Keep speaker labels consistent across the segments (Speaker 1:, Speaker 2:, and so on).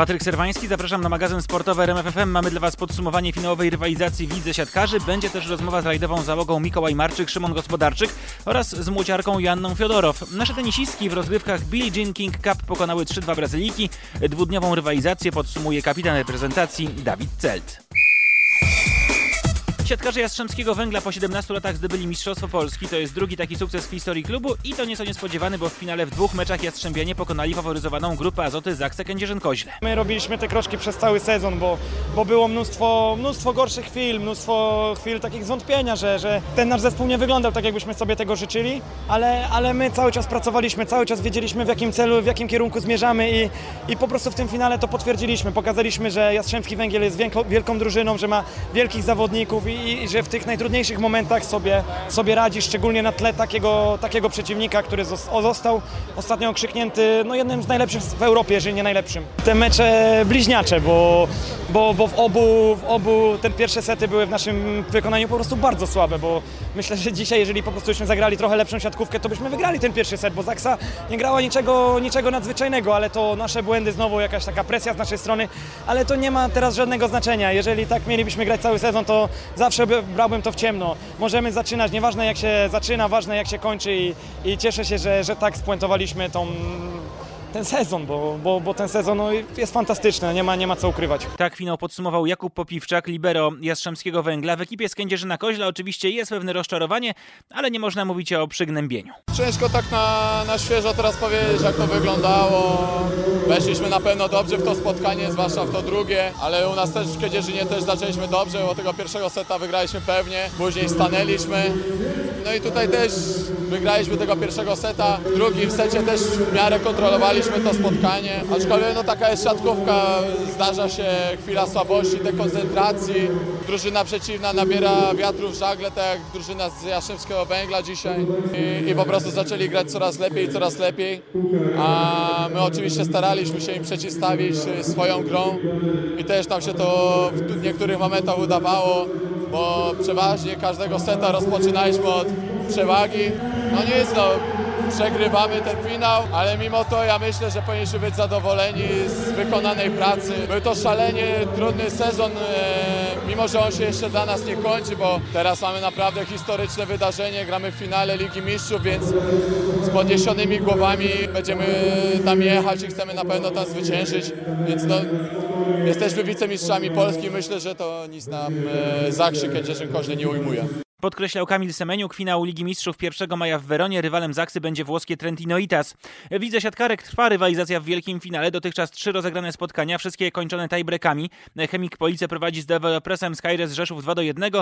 Speaker 1: Patryk Serwański, zapraszam na magazyn sportowy RMFFM. Mamy dla Was podsumowanie finałowej rywalizacji w Lidze Siatkarzy. Będzie też rozmowa z rajdową załogą Mikołaj Marczyk, Szymon Gospodarczyk oraz z młociarką Janną Fiodorow. Nasze tenisistki w rozgrywkach Billie Jean King Cup pokonały 3-2 Brazylijki. Dwudniową rywalizację podsumuje kapitan reprezentacji Dawid Celt. Siatkarze Jastrzębskiego Węgla po 17 latach zdobyli Mistrzostwo Polski. To jest drugi taki sukces w historii klubu i to nieco niespodziewany, bo w finale w dwóch meczach Jastrzębianie pokonali faworyzowaną grupę Azoty Zaksa Kędzierzyn-Koźle.
Speaker 2: My robiliśmy te kroczki przez cały sezon, bo, bo było mnóstwo, mnóstwo gorszych chwil, mnóstwo chwil takich zwątpienia, że, że ten nasz zespół nie wyglądał tak, jakbyśmy sobie tego życzyli, ale, ale my cały czas pracowaliśmy, cały czas wiedzieliśmy w jakim celu, w jakim kierunku zmierzamy i, i po prostu w tym finale to potwierdziliśmy. Pokazaliśmy, że Jastrzębski Węgiel jest wielką, wielką drużyną, że ma wielkich zawodników i, i, że w tych najtrudniejszych momentach sobie, sobie radzi, szczególnie na tle takiego, takiego przeciwnika, który zos- został ostatnio okrzyknięty no, jednym z najlepszych w Europie, jeżeli nie najlepszym. Te mecze bliźniacze, bo, bo, bo w, obu, w obu te pierwsze sety były w naszym wykonaniu po prostu bardzo słabe, bo myślę, że dzisiaj, jeżeli po prostu byśmy zagrali trochę lepszą siatkówkę, to byśmy wygrali ten pierwszy set, bo Zaksa nie grała niczego, niczego nadzwyczajnego, ale to nasze błędy, znowu jakaś taka presja z naszej strony, ale to nie ma teraz żadnego znaczenia. Jeżeli tak mielibyśmy grać cały sezon, to zawsze by, brałbym to w ciemno. Możemy zaczynać, nieważne jak się zaczyna, ważne jak się kończy i, i cieszę się, że, że tak spuentowaliśmy tą, ten sezon, bo, bo, bo ten sezon no, jest fantastyczny, nie ma, nie ma co ukrywać.
Speaker 1: Tak finał podsumował Jakub Popiwczak, libero Jastrzębskiego Węgla. W ekipie z Kędzierzyna Koźla oczywiście jest pewne rozczarowanie, ale nie można mówić o przygnębieniu.
Speaker 3: Ciężko tak na, na świeżo teraz powiedzieć, jak to wyglądało. Weszliśmy na pewno dobrze w to spotkanie, zwłaszcza w to drugie, ale u nas też w Kędzierzynie też zaczęliśmy dobrze, bo tego pierwszego seta wygraliśmy pewnie, później stanęliśmy. No i tutaj też wygraliśmy tego pierwszego seta, w drugim secie też w miarę kontrolowaliśmy to spotkanie, aczkolwiek no taka jest siatkówka, zdarza się chwila słabości, dekoncentracji, drużyna przeciwna nabiera wiatru w żagle, tak jak drużyna z Jastrzębskiego Węgla dzisiaj. I, i po prostu zaczęli grać coraz lepiej, coraz lepiej, a my oczywiście staraliśmy się im przeciwstawić swoją grą. I też nam się to w niektórych momentach udawało, bo przeważnie każdego seta rozpoczynaliśmy od przewagi. No nie jest no, przegrywamy ten finał, ale mimo to ja myślę, że powinniśmy być zadowoleni z wykonanej pracy. Był to szalenie trudny sezon, e, mimo że on się jeszcze dla nas nie kończy, bo teraz mamy naprawdę historyczne wydarzenie, gramy w finale Ligi Mistrzów, więc z podniesionymi głowami będziemy tam jechać i chcemy na pewno tam zwyciężyć, więc no, jesteśmy wicemistrzami Polski, myślę, że to nic nam e, Zakrzy Kędzierzyn-Koźle nie ujmuje.
Speaker 1: Podkreślał Kamil Semeniuk, finał Ligi Mistrzów 1 maja w Weronie. Rywalem Zaksy będzie włoskie Trentinoitas. W Lidze Siatkarek trwa rywalizacja w wielkim finale. Dotychczas trzy rozegrane spotkania, wszystkie kończone tiebreakami. Chemik Police prowadzi z Developresem Skyres Rzeszów 2 do 1.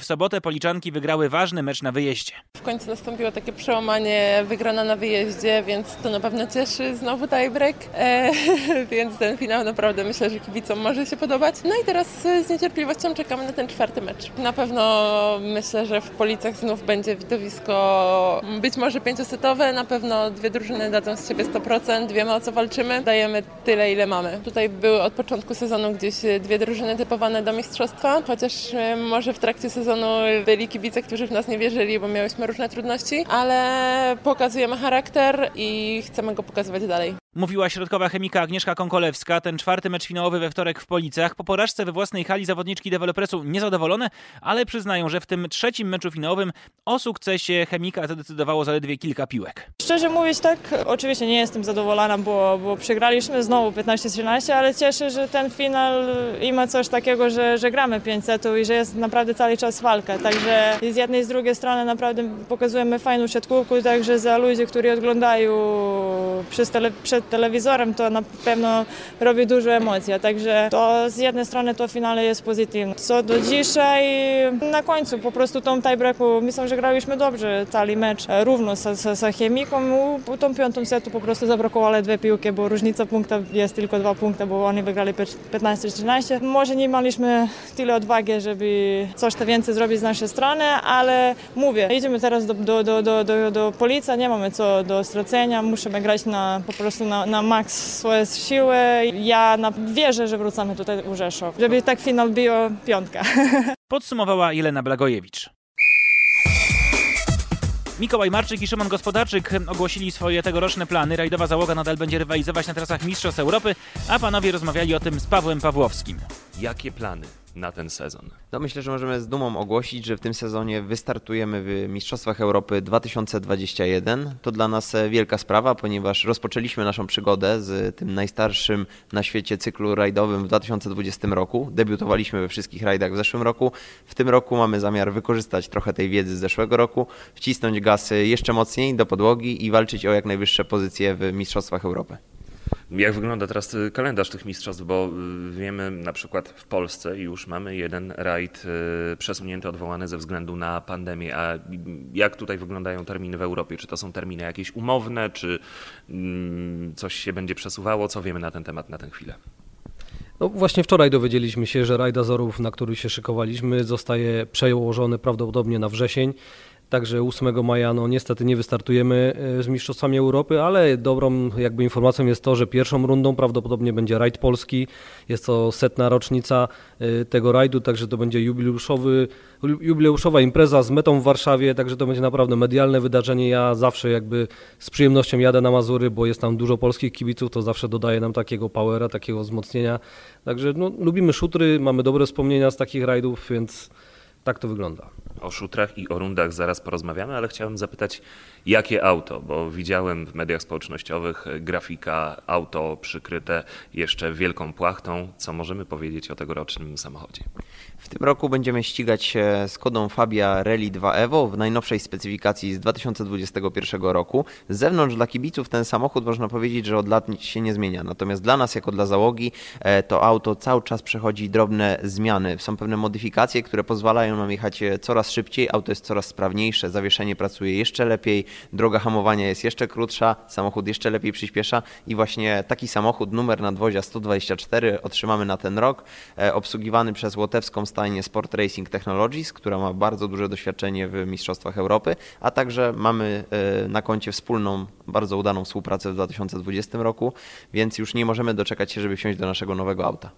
Speaker 1: W sobotę Policzanki wygrały ważny mecz na wyjeździe.
Speaker 4: W końcu nastąpiło takie przełamanie, wygrana na wyjeździe, więc to na pewno cieszy. Znowu tiebreak, e, więc ten finał naprawdę myślę, że kibicom może się podobać. No i teraz z niecierpliwością czekamy na ten czwarty mecz. Na pewno myślę, że w Policach znów będzie widowisko być może pięciosetowe, na pewno dwie drużyny dadzą z siebie 100%, wiemy o co walczymy, dajemy tyle ile mamy. Tutaj były od początku sezonu gdzieś dwie drużyny typowane do mistrzostwa, chociaż e, może w trakcie sezonu byli kibice, którzy w nas nie wierzyli, bo miałyśmy różne trudności, ale pokazujemy charakter i chcemy go pokazywać dalej.
Speaker 1: Mówiła środkowa chemika Agnieszka Konkolewska. Ten czwarty mecz finałowy we wtorek w Policach. Po porażce we własnej hali zawodniczki dewelopresu niezadowolone, ale przyznają, że w tym trzecim meczu finałowym o sukcesie chemika zadecydowało zaledwie kilka piłek.
Speaker 5: Szczerze mówiąc tak, oczywiście nie jestem zadowolona, bo, bo przegraliśmy znowu 15-13, ale cieszę, że ten finał ma coś takiego, że, że gramy 5 setów i że jest naprawdę cały czas walka. Także z jednej i z drugiej strony naprawdę pokazujemy fajną siatkówkę, także za ludzi, którzy oglądają przez tele, przed telewizorem, to na pewno robi dużo emocji. Także to z jednej strony to finale jest pozytywne. Co do dzisiaj, na końcu po prostu tą tiebreaku, myślę, że graliśmy dobrze cały mecz, równo z, z, z chemiką. U tą piątą setu po prostu zabrakowało dwie piłki, bo różnica punktów jest tylko dwa punkty, bo oni wygrali 15-13. Może nie mieliśmy tyle odwagi, żeby coś to więcej zrobić z naszej strony, ale mówię, idziemy teraz do, do, do, do, do, do policji, nie mamy co do stracenia, musimy grać na, po prostu na, na maks swoje siły. Ja na, wierzę, że wrócimy tutaj u Rzeszów, żeby tak finał był piątka.
Speaker 1: Podsumowała Jelena Blagojewicz. Mikołaj Marczyk i Szymon Gospodarczyk ogłosili swoje tegoroczne plany. Rajdowa załoga nadal będzie rywalizować na trasach Mistrzostw Europy, a panowie rozmawiali o tym z Pawłem Pawłowskim.
Speaker 6: Jakie plany na ten sezon?
Speaker 7: No myślę, że możemy z dumą ogłosić, że w tym sezonie wystartujemy w Mistrzostwach Europy 2021. To dla nas e, wielka sprawa, ponieważ rozpoczęliśmy naszą przygodę z tym najstarszym na świecie cyklu rajdowym w 2020 roku. Debiutowaliśmy we wszystkich rajdach w zeszłym roku. W tym roku mamy zamiar wykorzystać trochę tej wiedzy z zeszłego roku, wcisnąć gasy jeszcze mocniej do podłogi i walczyć o jak najwyższe pozycje w Mistrzostwach Europy.
Speaker 6: Jak wygląda teraz y, kalendarz tych mistrzostw? Bo y, wiemy na przykład w Polsce już mamy jeden rajd y, przesunięty, odwołany ze względu na pandemię. A jak tutaj wyglądają terminy w Europie? Czy to są terminy jakieś umowne, czy mm, coś się będzie przesuwało? Co wiemy na ten temat na tę chwilę?
Speaker 8: No właśnie wczoraj dowiedzieliśmy się, że rajd Azorów, na który się szykowaliśmy, zostaje przełożony prawdopodobnie na wrzesień. Także 8 maja no niestety nie wystartujemy e, z Mistrzostwami Europy, ale dobrą jakby informacją jest to, że pierwszą rundą prawdopodobnie będzie rajd polski. Jest to setna rocznica e, tego rajdu, także to będzie jubileuszowy, jubileuszowa impreza z metą w Warszawie, także to będzie naprawdę medialne wydarzenie. Ja zawsze jakby z przyjemnością jadę na Mazury, bo jest tam dużo polskich kibiców, to zawsze dodaje nam takiego powera, takiego wzmocnienia. Także no, lubimy szutry, mamy dobre wspomnienia z takich rajdów, więc tak to wygląda.
Speaker 6: O szutrach i o rundach zaraz porozmawiamy, ale chciałem zapytać, jakie auto? Bo widziałem w mediach społecznościowych grafika auto przykryte jeszcze wielką płachtą. Co możemy powiedzieć o tegorocznym samochodzie?
Speaker 7: W tym roku będziemy ścigać się z kodą Fabia Rally 2 Evo w najnowszej specyfikacji z 2021 roku. Z zewnątrz dla kibiców ten samochód można powiedzieć, że od lat nic się nie zmienia. Natomiast dla nas, jako dla załogi, e, to auto cały czas przechodzi drobne zmiany. Są pewne modyfikacje, które pozwalają nam jechać e, coraz szybciej, auto jest coraz sprawniejsze, zawieszenie pracuje jeszcze lepiej, droga hamowania jest jeszcze krótsza, samochód jeszcze lepiej przyspiesza i właśnie taki samochód, numer nadwozia 124 otrzymamy na ten rok, e, obsługiwany przez łotewską stajnię Sport Racing Technologies, która ma bardzo duże doświadczenie w Mistrzostwach Europy, a także mamy e, na koncie wspólną, bardzo udaną współpracę w 2020 roku, więc już nie możemy doczekać się, żeby wsiąść do naszego nowego auta.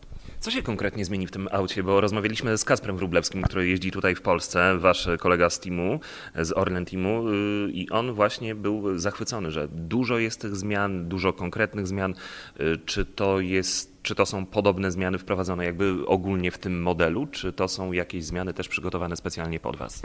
Speaker 6: Co się konkretnie zmieni w tym aucie? Bo rozmawialiśmy z Kasprem Wrublewskim, który jeździ tutaj w Polsce, wasz kolega z teamu, z Orlen Teamu y, i on właśnie był zachwycony, że dużo jest tych zmian, dużo konkretnych zmian. Y, czy to jest czy to są podobne zmiany wprowadzone jakby ogólnie w tym modelu, czy to są jakieś zmiany też przygotowane specjalnie pod Was?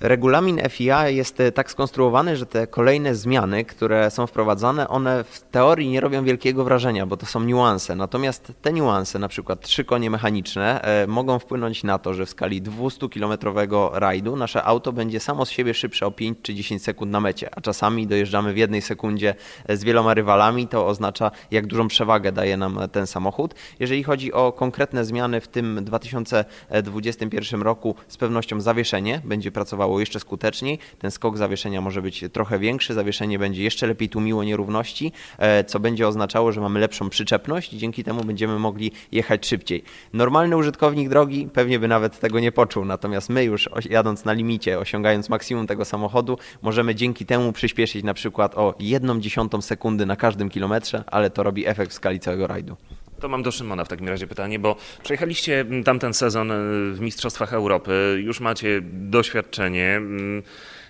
Speaker 7: Regulamin FIA jest e, tak skonstruowany, że te kolejne zmiany, które są wprowadzane, one w teorii nie robią wielkiego wrażenia, bo to są niuanse. Natomiast te niuanse, na przykład trzy konie mechaniczne, e, mogą wpłynąć na to, że w skali 200-kilometrowego rajdu nasze auto będzie samo z siebie szybsze o 5 czy 10 sekund na mecie, a czasami dojeżdżamy w jednej sekundzie e, z wieloma rywalami. To oznacza, jak dużą przewagę daje nam ten samochód. Jeżeli chodzi o konkretne zmiany w tym 2021 roku, z pewnością zawieszenie będzie pracowało działało jeszcze skuteczniej. Ten skok zawieszenia może być trochę większy, zawieszenie będzie jeszcze lepiej tłumiło nierówności, e, co będzie oznaczało, że mamy lepszą przyczepność i dzięki temu będziemy mogli jechać szybciej. Normalny użytkownik drogi pewnie by nawet tego nie poczuł, natomiast my już jadąc na limicie, osiągając maksimum tego samochodu, możemy dzięki temu przyspieszyć na przykład o jedną dziesiątą sekundy na każdym kilometrze, ale to robi efekt w skali całego rajdu.
Speaker 6: To mam do Szymona w takim razie pytanie, bo przejechaliście tamten sezon e, w Mistrzostwach Europy, już macie doświadczenie. Mm,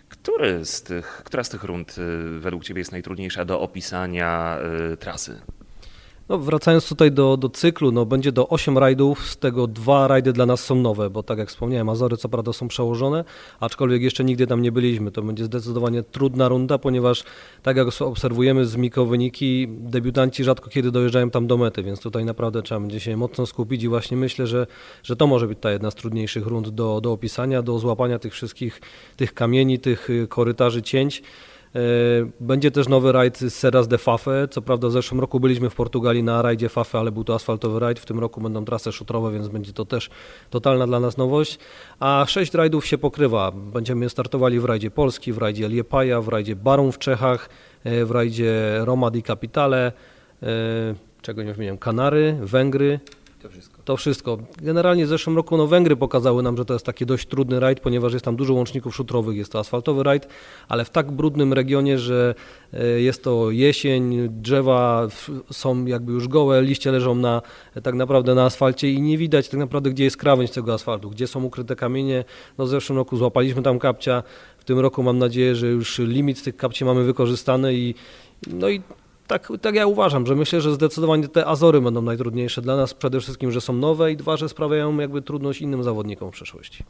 Speaker 6: który z tych, która z tych rund e, według Ciebie jest najtrudniejsza do opisania e, trasy?
Speaker 8: No, wracając tutaj do, do cyklu, no, będzie do 8 rajdów, z tego dwa rajdy dla nas są nowe, bo tak jak wspomniałem, Azory co prawda są przełożone, aczkolwiek jeszcze nigdy tam nie byliśmy. To będzie zdecydowanie trudna runda, ponieważ tak jak obserwujemy z Miko wyniki, debiutanci rzadko kiedy dojeżdżają tam do mety, więc tutaj naprawdę trzeba będzie się mocno skupić i właśnie myślę, że, że to może być ta jedna z trudniejszych rund do, do opisania, do złapania tych wszystkich tych kamieni, tych y, korytarzy cięć. E, będzie też nowy rajd z Serras de Fafe. Co prawda w zeszłym roku byliśmy w Portugalii na rajdzie Fafe, ale był to asfaltowy rajd. W tym roku będą trasy szutrowe, więc będzie to też totalna dla nas nowość. A sześć rajdów się pokrywa. Będziemy startowali w rajdzie Polski, w rajdzie Liepaja, w rajdzie Barum w Czechach, e, w rajdzie Roma di Capitale, e, czego nie wymieniam, Kanary, Węgry,
Speaker 7: to wszystko.
Speaker 8: To wszystko. Generalnie w zeszłym roku no, Węgry pokazały nam, że to jest taki dość trudny rajd, ponieważ jest tam dużo łączników szutrowych, jest to asfaltowy rajd, ale w tak brudnym regionie, że e, jest to jesień, drzewa są jakby już gołe, liście leżą na, tak naprawdę na asfalcie i nie widać tak naprawdę, gdzie jest krawędź tego asfaltu, gdzie są ukryte kamienie. No, w zeszłym roku złapaliśmy tam kapcia, w tym roku mam nadzieję, że już limit tych kapci mamy wykorzystany i no i tak, tak ja uważam, że myślę, że zdecydowanie te Azory będą najtrudniejsze dla nas. Przede wszystkim, że są nowe i dwa, że sprawiają jakby trudność innym zawodnikom w przyszłości.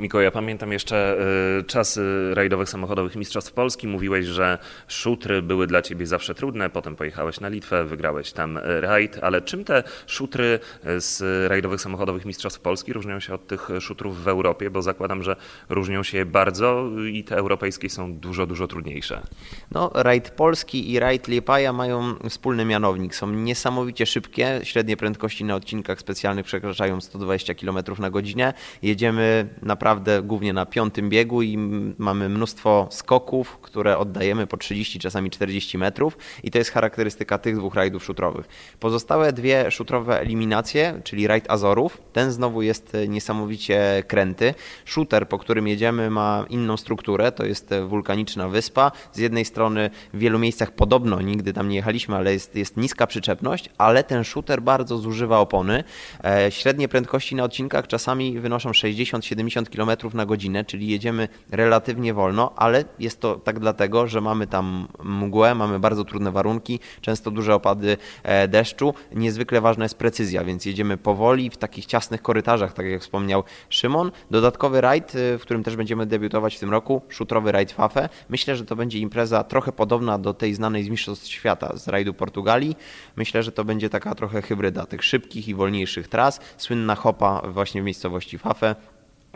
Speaker 6: Miko, ja pamiętam jeszcze y, czasy rajdowych samochodowych Mistrzostw Polski. Mówiłeś, że szutry były dla ciebie zawsze trudne, potem pojechałeś na Litwę, wygrałeś tam y, rajd, ale czym te szutry y, z rajdowych samochodowych Mistrzostw Polski różnią się od tych szutrów w Europie? Bo zakładam, że różnią się bardzo i te europejskie są dużo, dużo trudniejsze.
Speaker 7: No, rajd polski i rajd Liepaja mają wspólny mianownik. Są niesamowicie szybkie, średnie prędkości na odcinkach specjalnych przekraczają 120 km na godzinę. Jedziemy naprawdę głównie na piątym biegu i mamy mnóstwo skoków, które oddajemy po 30, czasami 40 metrów i to jest charakterystyka tych dwóch rajdów szutrowych. Pozostałe dwie szutrowe eliminacje, czyli rajd Azorów, ten znowu jest niesamowicie kręty. Shooter, po którym jedziemy ma inną strukturę, to jest wulkaniczna wyspa. Z jednej strony w wielu miejscach podobno, nigdy tam nie jechaliśmy, ale jest, jest niska przyczepność, ale ten shooter bardzo zużywa opony. E, średnie prędkości na odcinkach czasami wynoszą 60-70 km na godzinę, czyli jedziemy relatywnie wolno, ale jest to tak dlatego, że mamy tam mgłę, mamy bardzo trudne warunki, często duże opady e, deszczu. Niezwykle ważna jest precyzja, więc jedziemy powoli w takich ciasnych korytarzach, tak jak wspomniał Szymon. Dodatkowy rajd, e, w którym też będziemy debiutować w tym roku, szutrowy rajd Fafe. Myślę, że to będzie impreza trochę podobna do tej znanej z Mistrzostw Świata z rajdu Portugalii. Myślę, że to będzie taka trochę hybryda tych szybkich i wolniejszych tras. Słynna hopa właśnie w miejscowości Fafe.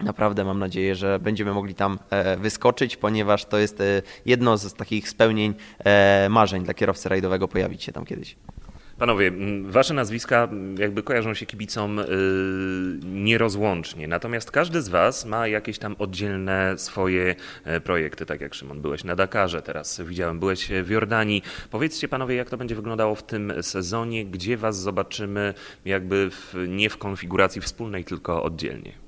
Speaker 7: Naprawdę mam nadzieję, że będziemy mogli tam e, wyskoczyć, ponieważ to jest e, jedno z takich spełnień e, marzeń dla kierowcy rajdowego pojawić się tam kiedyś.
Speaker 6: Panowie, wasze nazwiska jakby kojarzą się kibicom nierozłącznie, natomiast każdy z was ma jakieś tam oddzielne swoje projekty, tak jak Szymon, byłeś na Dakarze, teraz widziałem, byłeś w Jordanii. Powiedzcie panowie, jak to będzie wyglądało w tym sezonie, gdzie was zobaczymy jakby w, nie w konfiguracji wspólnej, tylko oddzielnie?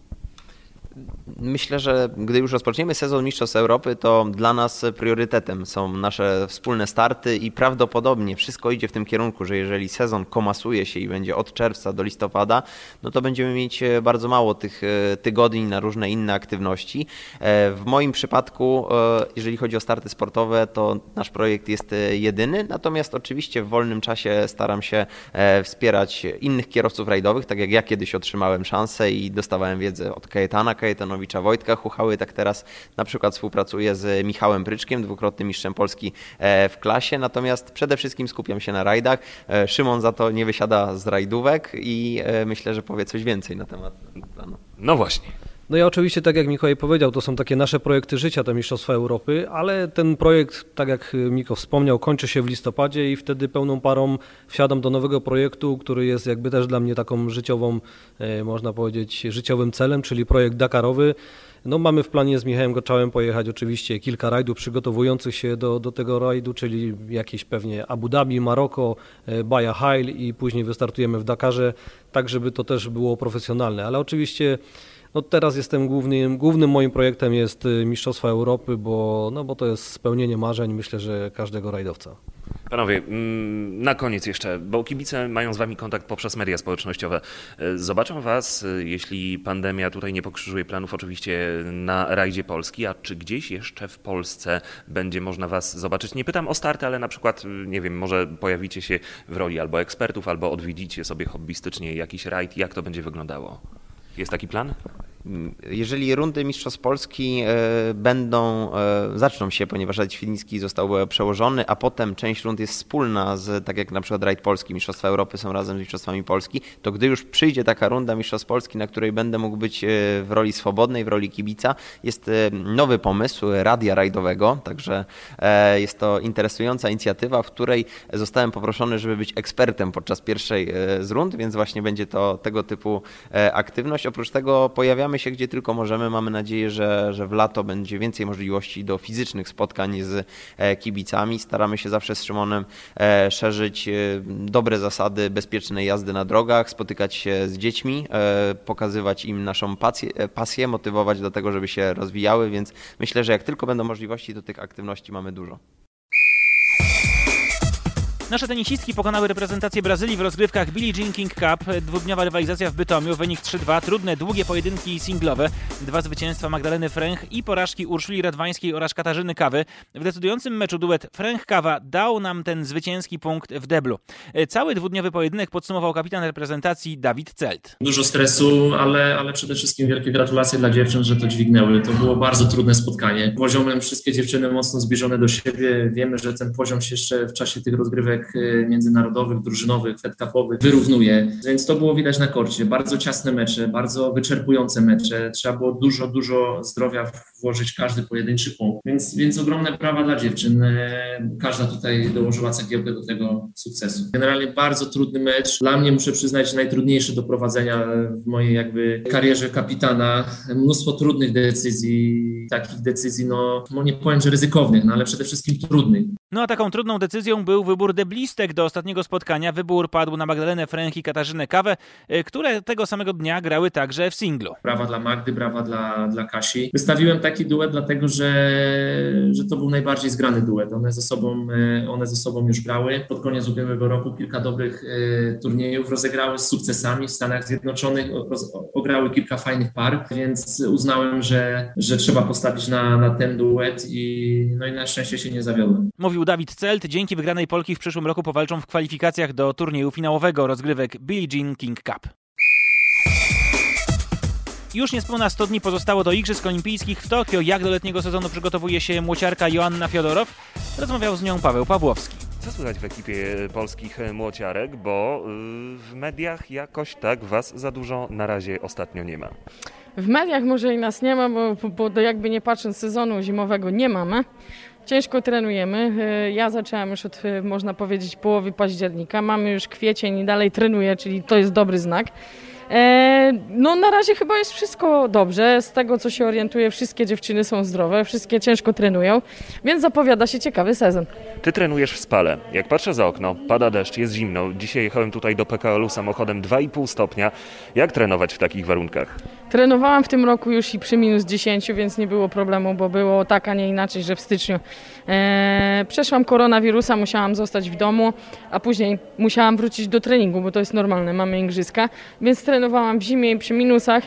Speaker 7: Myślę, że gdy już rozpoczniemy sezon Mistrzostw Europy, to dla nas priorytetem są nasze wspólne starty i prawdopodobnie wszystko idzie w tym kierunku, że jeżeli sezon komasuje się i będzie od czerwca do listopada, no to będziemy mieć e, bardzo mało tych e, tygodni na różne inne aktywności. E, w moim przypadku, jeżeli chodzi o starty sportowe, to nasz projekt jest jedyny, natomiast oczywiście w wolnym czasie staram się wspierać innych kierowców rajdowych, tak jak ja kiedyś otrzymałem szansę i dostawałem wiedzę od Kajetana Kajetanowicza, Wojtka Huchały, tak teraz na przykład współpracuję z Michałem Pryczkiem, dwukrotnym mistrzem Polski e, w klasie, natomiast przede wszystkim skupiam się na rajdach. E, Szymon za to nie wysiada z rajdówek i e, myślę, że powie coś więcej na temat planu.
Speaker 6: No właśnie.
Speaker 8: No ja oczywiście, tak jak Mikołaj powiedział, to są takie nasze projekty życia, te Mistrzostwa Europy, ale ten projekt, tak jak Miko wspomniał, kończy się w listopadzie i wtedy pełną parą wsiadam do nowego projektu, który jest jakby też dla mnie taką życiową, e, można powiedzieć, życiowym celem, czyli projekt Dakarowy. No, mamy w planie z Michałem Goczałem pojechać oczywiście kilka rajdów przygotowujących się do, do tego rajdu, czyli jakieś pewnie Abu Dhabi, Maroko, e, Baja Hail i później wystartujemy w Dakarze, tak żeby to też było profesjonalne. Ale oczywiście no teraz jestem głównym, głównym moim projektem jest y, Mistrzostwa Europy, bo, no bo to jest spełnienie marzeń, myślę, że każdego rajdowca.
Speaker 6: Panowie, mm, na koniec jeszcze, bo kibice mają z Wami kontakt poprzez media społecznościowe. Y, zobaczą Was, y, jeśli pandemia tutaj nie pokrzyżuje planów, oczywiście na rajdzie Polski, a czy gdzieś jeszcze w Polsce będzie można Was zobaczyć? Nie pytam o starty, ale na przykład, nie wiem, może pojawicie się w roli albo ekspertów, albo odwiedzicie sobie hobbystycznie jakiś rajd. Jak to będzie wyglądało? Jest taki plan?
Speaker 7: Jeżeli rundy Mistrzostw Polski e, będą, e, zaczną się, ponieważ rajd świdnicki został przełożony, a potem część rund jest wspólna z, tak jak na przykład rajd Polski, Mistrzostwa Europy są razem z Mistrzostwami Polski, to gdy już przyjdzie taka runda Mistrzostw Polski, na której będę mógł być e, w roli swobodnej, w roli kibica, jest nowy pomysł radia rajdowego, także jest to interesująca inicjatywa, w której zostałem poproszony, żeby być ekspertem podczas pierwszej z rund, więc właśnie będzie to tego typu aktywność. Oprócz tego pojawiamy się gdzie tylko możemy. Mamy nadzieję, że, że w lato będzie więcej możliwości do fizycznych spotkań z kibicami. Staramy się zawsze z Szymonem szerzyć dobre zasady bezpiecznej jazdy na drogach, spotykać się z dziećmi, pokazywać im naszą pasję, pasję motywować do tego, żeby się rozwijały, więc myślę, że jak tylko będą możliwości, to tych aktywności mamy dużo.
Speaker 1: Nasze tenisistki pokonały reprezentację Brazylii w rozgrywkach Billie Jean King Cup. Dwudniowa rywalizacja w Bytomiu, wynik 3-2, trudne, długie pojedynki singlowe, dwa zwycięstwa Magdaleny Fręch i porażki Urszuli Radwańskiej oraz Katarzyny Kawy. W decydującym meczu duet Fręch-Kawa dał nam ten zwycięski punkt w deblu. Cały dwudniowy pojedynek podsumował kapitan reprezentacji Dawid Celt.
Speaker 9: Dużo stresu, ale, ale przede wszystkim wielkie gratulacje dla dziewczyn, że to dźwignęły. To było bardzo trudne spotkanie. Poziomem wszystkie dziewczyny mocno zbliżone do siebie. Wiemy, że ten poziom się jeszcze w czasie tych rozgrywek Y, międzynarodowych, drużynowych, fed wyrównuje, więc to było widać na korcie. Bardzo ciasne mecze, bardzo wyczerpujące mecze. Trzeba było dużo, dużo zdrowia włożyć każdy pojedynczy punkt, więc, więc ogromne prawa dla dziewczyn. Y, każda tutaj dołożyła cegiełkę do tego sukcesu. Generalnie bardzo trudny mecz. Dla mnie muszę przyznać najtrudniejszy do prowadzenia w mojej jakby karierze kapitana. Mnóstwo trudnych decyzji, takich decyzji, no, no nie powiem, że ryzykownych, no ale przede wszystkim trudnych.
Speaker 1: No a taką trudną decyzją był wybór deblistek do ostatniego spotkania. Wybór padł na Magdalenę Fręch i Katarzynę Kawę, y, które tego samego dnia grały także w singlu.
Speaker 9: Brawa dla Magdy, brawa dla, dla Kasi. Wystawiłem taki duet dlatego, że, że to był najbardziej zgrany duet. One ze, sobą, y, one ze sobą już grały. Pod koniec ubiegłego roku kilka dobrych y, turniejów rozegrały z sukcesami w Stanach Zjednoczonych, ograły kilka fajnych par, więc uznałem, że, że trzeba postawić na, na ten duet i, no i na szczęście się nie zawiodłem.
Speaker 1: Mówił Dawid Celt. Dzięki wygranej Polki w przyszłym roku powalczą w kwalifikacjach do turnieju finałowego rozgrywek Billie Jean King Cup. Już niespełna 100 dni pozostało do Igrzysk Olimpijskich w Tokio. Jak do letniego sezonu przygotowuje się młociarka Joanna Fiodorow? Rozmawiał z nią Paweł Pawłowski.
Speaker 6: Co słychać w ekipie polskich młociarek, bo y, w mediach jakoś tak was za dużo na razie ostatnio nie ma.
Speaker 10: W mediach może i nas nie ma, bo, bo jakby nie patrząc sezonu zimowego nie mamy. Ciężko trenujemy. Y, ja zaczęłam już od, y, można powiedzieć, połowy października. Mamy już kwiecień i dalej trenuję, czyli to jest dobry znak. E, no na razie chyba jest wszystko dobrze. Z tego co się orientuję, wszystkie dziewczyny są zdrowe, wszystkie ciężko trenują, więc zapowiada się ciekawy sezon.
Speaker 6: Ty trenujesz w Spale. Jak patrzę za okno, pada deszcz, jest zimno. Dzisiaj jechałem tutaj do PKL-u samochodem 2,5 stopnia. Jak trenować w takich warunkach?
Speaker 10: Trenowałam w tym roku już i przy minus 10, więc nie było problemu, bo było tak, a nie inaczej, że w styczniu e, przeszłam koronawirusa, musiałam zostać w domu, a później musiałam wrócić do treningu, bo to jest normalne, mamy igrzyska, więc trenowałam w zimie i przy minusach.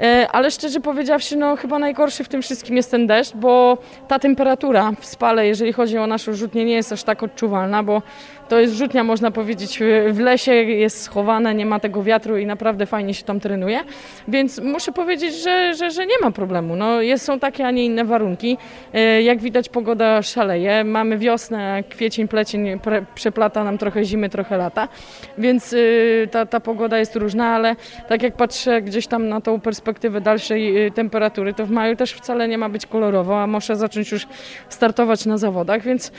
Speaker 10: E, ale szczerze powiedziawszy, no chyba najgorszy w tym wszystkim jest ten deszcz, bo ta temperatura w spale, jeżeli chodzi o naszą rzutnię, nie jest aż tak odczuwalna, bo to jest rzutnia, można powiedzieć, w lesie, jest schowana, nie ma tego wiatru i naprawdę fajnie się tam trenuje. Więc muszę powiedzieć, że, że, że nie ma problemu. No, jest, są takie, a nie inne warunki. E, jak widać, pogoda szaleje. Mamy wiosnę, kwiecień, plecień, pre, przeplata nam trochę zimy, trochę lata. Więc y, ta, ta pogoda jest różna, ale tak jak patrzę gdzieś tam na tą perspektywę dalszej y, temperatury, to w maju też wcale nie ma być kolorowo, a muszę zacząć już startować na zawodach, więc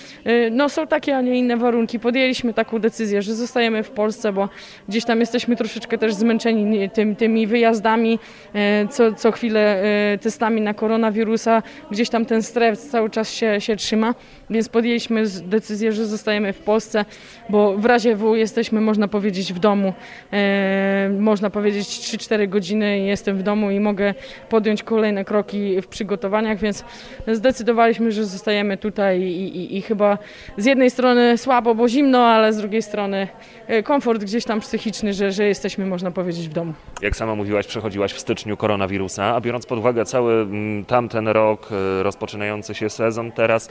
Speaker 10: no, są takie, a nie inne warunki podjęliśmy taką decyzję, że zostajemy w Polsce, bo gdzieś tam jesteśmy troszeczkę też zmęczeni tym, tymi wyjazdami, e, co, co chwilę e, testami na koronawirusa. Gdzieś tam ten stres cały czas się, się trzyma, więc podjęliśmy decyzję, że zostajemy w Polsce, bo w razie W jesteśmy, można powiedzieć, w domu. E, można powiedzieć 3-4 godziny jestem w domu i mogę podjąć kolejne kroki w przygotowaniach, więc zdecydowaliśmy, że zostajemy tutaj i, i, i chyba z jednej strony słabo, bo zimno, zimno, ale z drugiej strony e, komfort gdzieś tam psychiczny, że, że jesteśmy, można powiedzieć, w domu.
Speaker 6: Jak sama mówiłaś, przechodziłaś w styczniu koronawirusa, a biorąc pod uwagę cały mm, tamten rok, e, rozpoczynający się sezon teraz,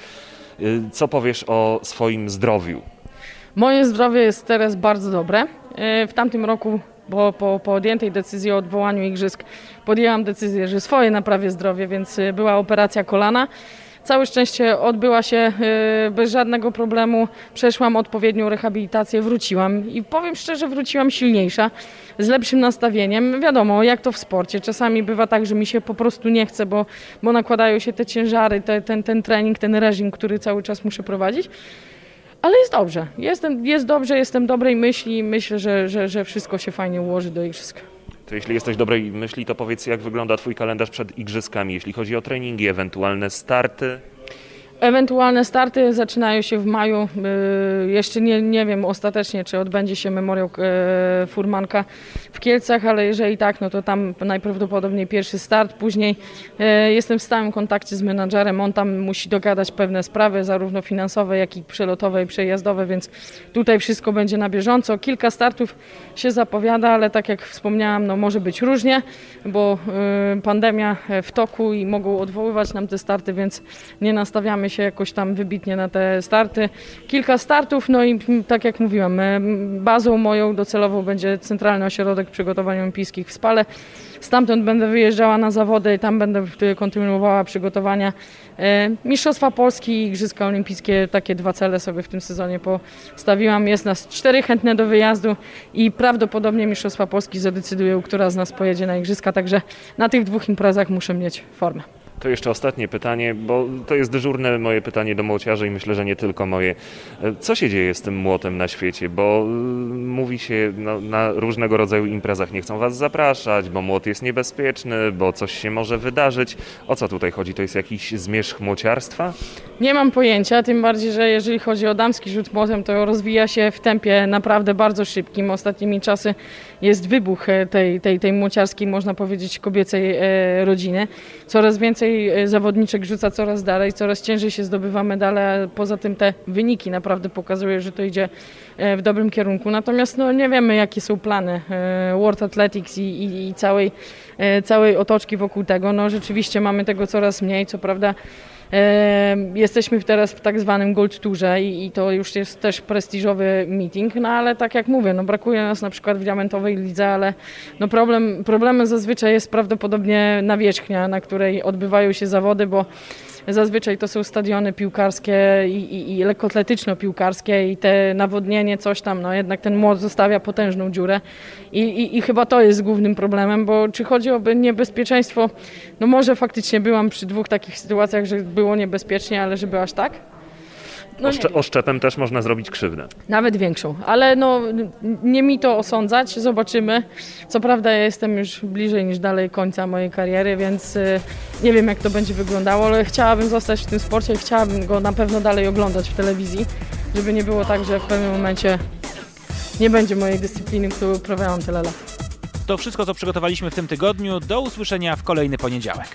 Speaker 6: e, co powiesz o swoim zdrowiu?
Speaker 10: Moje zdrowie jest teraz bardzo dobre. W tamtym roku bo po podjętej decyzji o odwołaniu igrzysk podjęłam decyzję, że swoje naprawię zdrowie, więc była operacja kolana. Całe szczęście odbyła się y, bez żadnego problemu. Przeszłam odpowiednią rehabilitację, wróciłam i powiem szczerze, wróciłam silniejsza, z lepszym nastawieniem. Wiadomo, jak to w sporcie. Czasami bywa tak, że mi się po prostu nie chce, bo, bo nakładają się te ciężary, te, ten, ten trening, ten reżim, który cały czas muszę prowadzić. Ale jest dobrze. Jestem, jest dobrze, jestem dobrej myśli i myślę, że, że, że wszystko się fajnie ułoży do igrzysk.
Speaker 6: To jeśli jesteś dobrej myśli, to powiedz, jak wygląda Twój kalendarz przed igrzyskami, jeśli chodzi o treningi, ewentualne starty.
Speaker 10: Ewentualne starty zaczynają się w maju. Yy, Jeszcze nie, nie wiem ostatecznie, czy odbędzie się memoriał e, Furmanka w Kielcach, ale jeżeli tak, no to tam najprawdopodobniej pierwszy start. Później e, jestem w stałym kontakcie z menadżerem. On tam musi dogadać pewne sprawy, zarówno finansowe, jak i przelotowe i przejazdowe, więc tutaj wszystko będzie na bieżąco. Kilka startów się zapowiada, ale tak jak wspomniałam, no może być różnie, bo pandemia w toku i mogą odwoływać nam te starty, więc nie nastawiamy się jakoś tam wybitnie na te starty. Kilka startów, no i tak jak mówiłam, bazą moją docelową będzie Centralny Ośrodek Przygotowań Olimpijskich w Spale. Stamtąd będę wyjeżdżała na zawody i tam będę kontynuowała przygotowania. E, Mistrzostwa Polski i Igrzyska Olimpijskie, takie dwa cele sobie w tym sezonie postawiłam. Jest nas cztery chętne do wyjazdu i prawdopodobnie Mistrzostwa Polski zadecydują, która z nas pojedzie na Igrzyska, także na tych dwóch imprezach muszę mieć formę.
Speaker 6: To jeszcze ostatnie pytanie, bo to jest dyżurne moje pytanie do młociarzy i myślę, że nie tylko moje. Co się dzieje z tym młotem na świecie? Bo y, mówi się no, na różnego rodzaju imprezach nie chcą was zapraszać, bo młot jest niebezpieczny, bo coś się może wydarzyć. O co tutaj chodzi? To jest jakiś zmierzch młociarstwa?
Speaker 10: Nie mam pojęcia, tym bardziej, że jeżeli chodzi o damski rzut młotem, to rozwija się w tempie naprawdę bardzo szybkim. Ostatnimi czasy jest wybuch e, tej, tej, tej młociarskiej, można powiedzieć, kobiecej e, rodziny. Coraz więcej e, zawodniczek rzuca coraz dalej, coraz ciężej się zdobywa medale, poza tym te wyniki naprawdę pokazują, że to idzie w dobrym kierunku. Natomiast no, nie wiemy, jakie są plany World Athletics i, i, i całej, całej otoczki wokół tego. No, rzeczywiście mamy tego coraz mniej, co prawda Jesteśmy teraz w tak zwanym Gold Tourze i, to już jest też prestiżowy meeting, no ale tak jak mówię, no brakuje nas na przykład w diamentowej lidze, ale no problem, problemem zazwyczaj jest prawdopodobnie nawierzchnia, na której odbywają się zawody, bo Zazwyczaj to są stadiony piłkarskie i, i, i lekkoatletyczno-piłkarskie i te nawodnienie, coś tam, no jednak ten młot zostawia potężną dziurę I, i, i chyba to jest głównym problemem, bo czy chodzi o niebezpieczeństwo, no może faktycznie byłam przy dwóch takich sytuacjach, że było niebezpiecznie, ale żeby aż tak?
Speaker 6: No Oszcze, oszczepem też można zrobić krzywdę.
Speaker 10: Nawet większą, ale no nie mi to osądzać, zobaczymy. Co prawda ja jestem już bliżej niż dalej końca mojej kariery, więc y, nie wiem jak to będzie wyglądało, ale chciałabym zostać w tym sporcie i chciałabym go na pewno dalej oglądać w telewizji, żeby nie było tak, że w pewnym momencie nie będzie mojej dyscypliny, którą uprawiałam tyle lat.
Speaker 1: To wszystko, co przygotowaliśmy w tym tygodniu. Do usłyszenia w kolejny poniedziałek.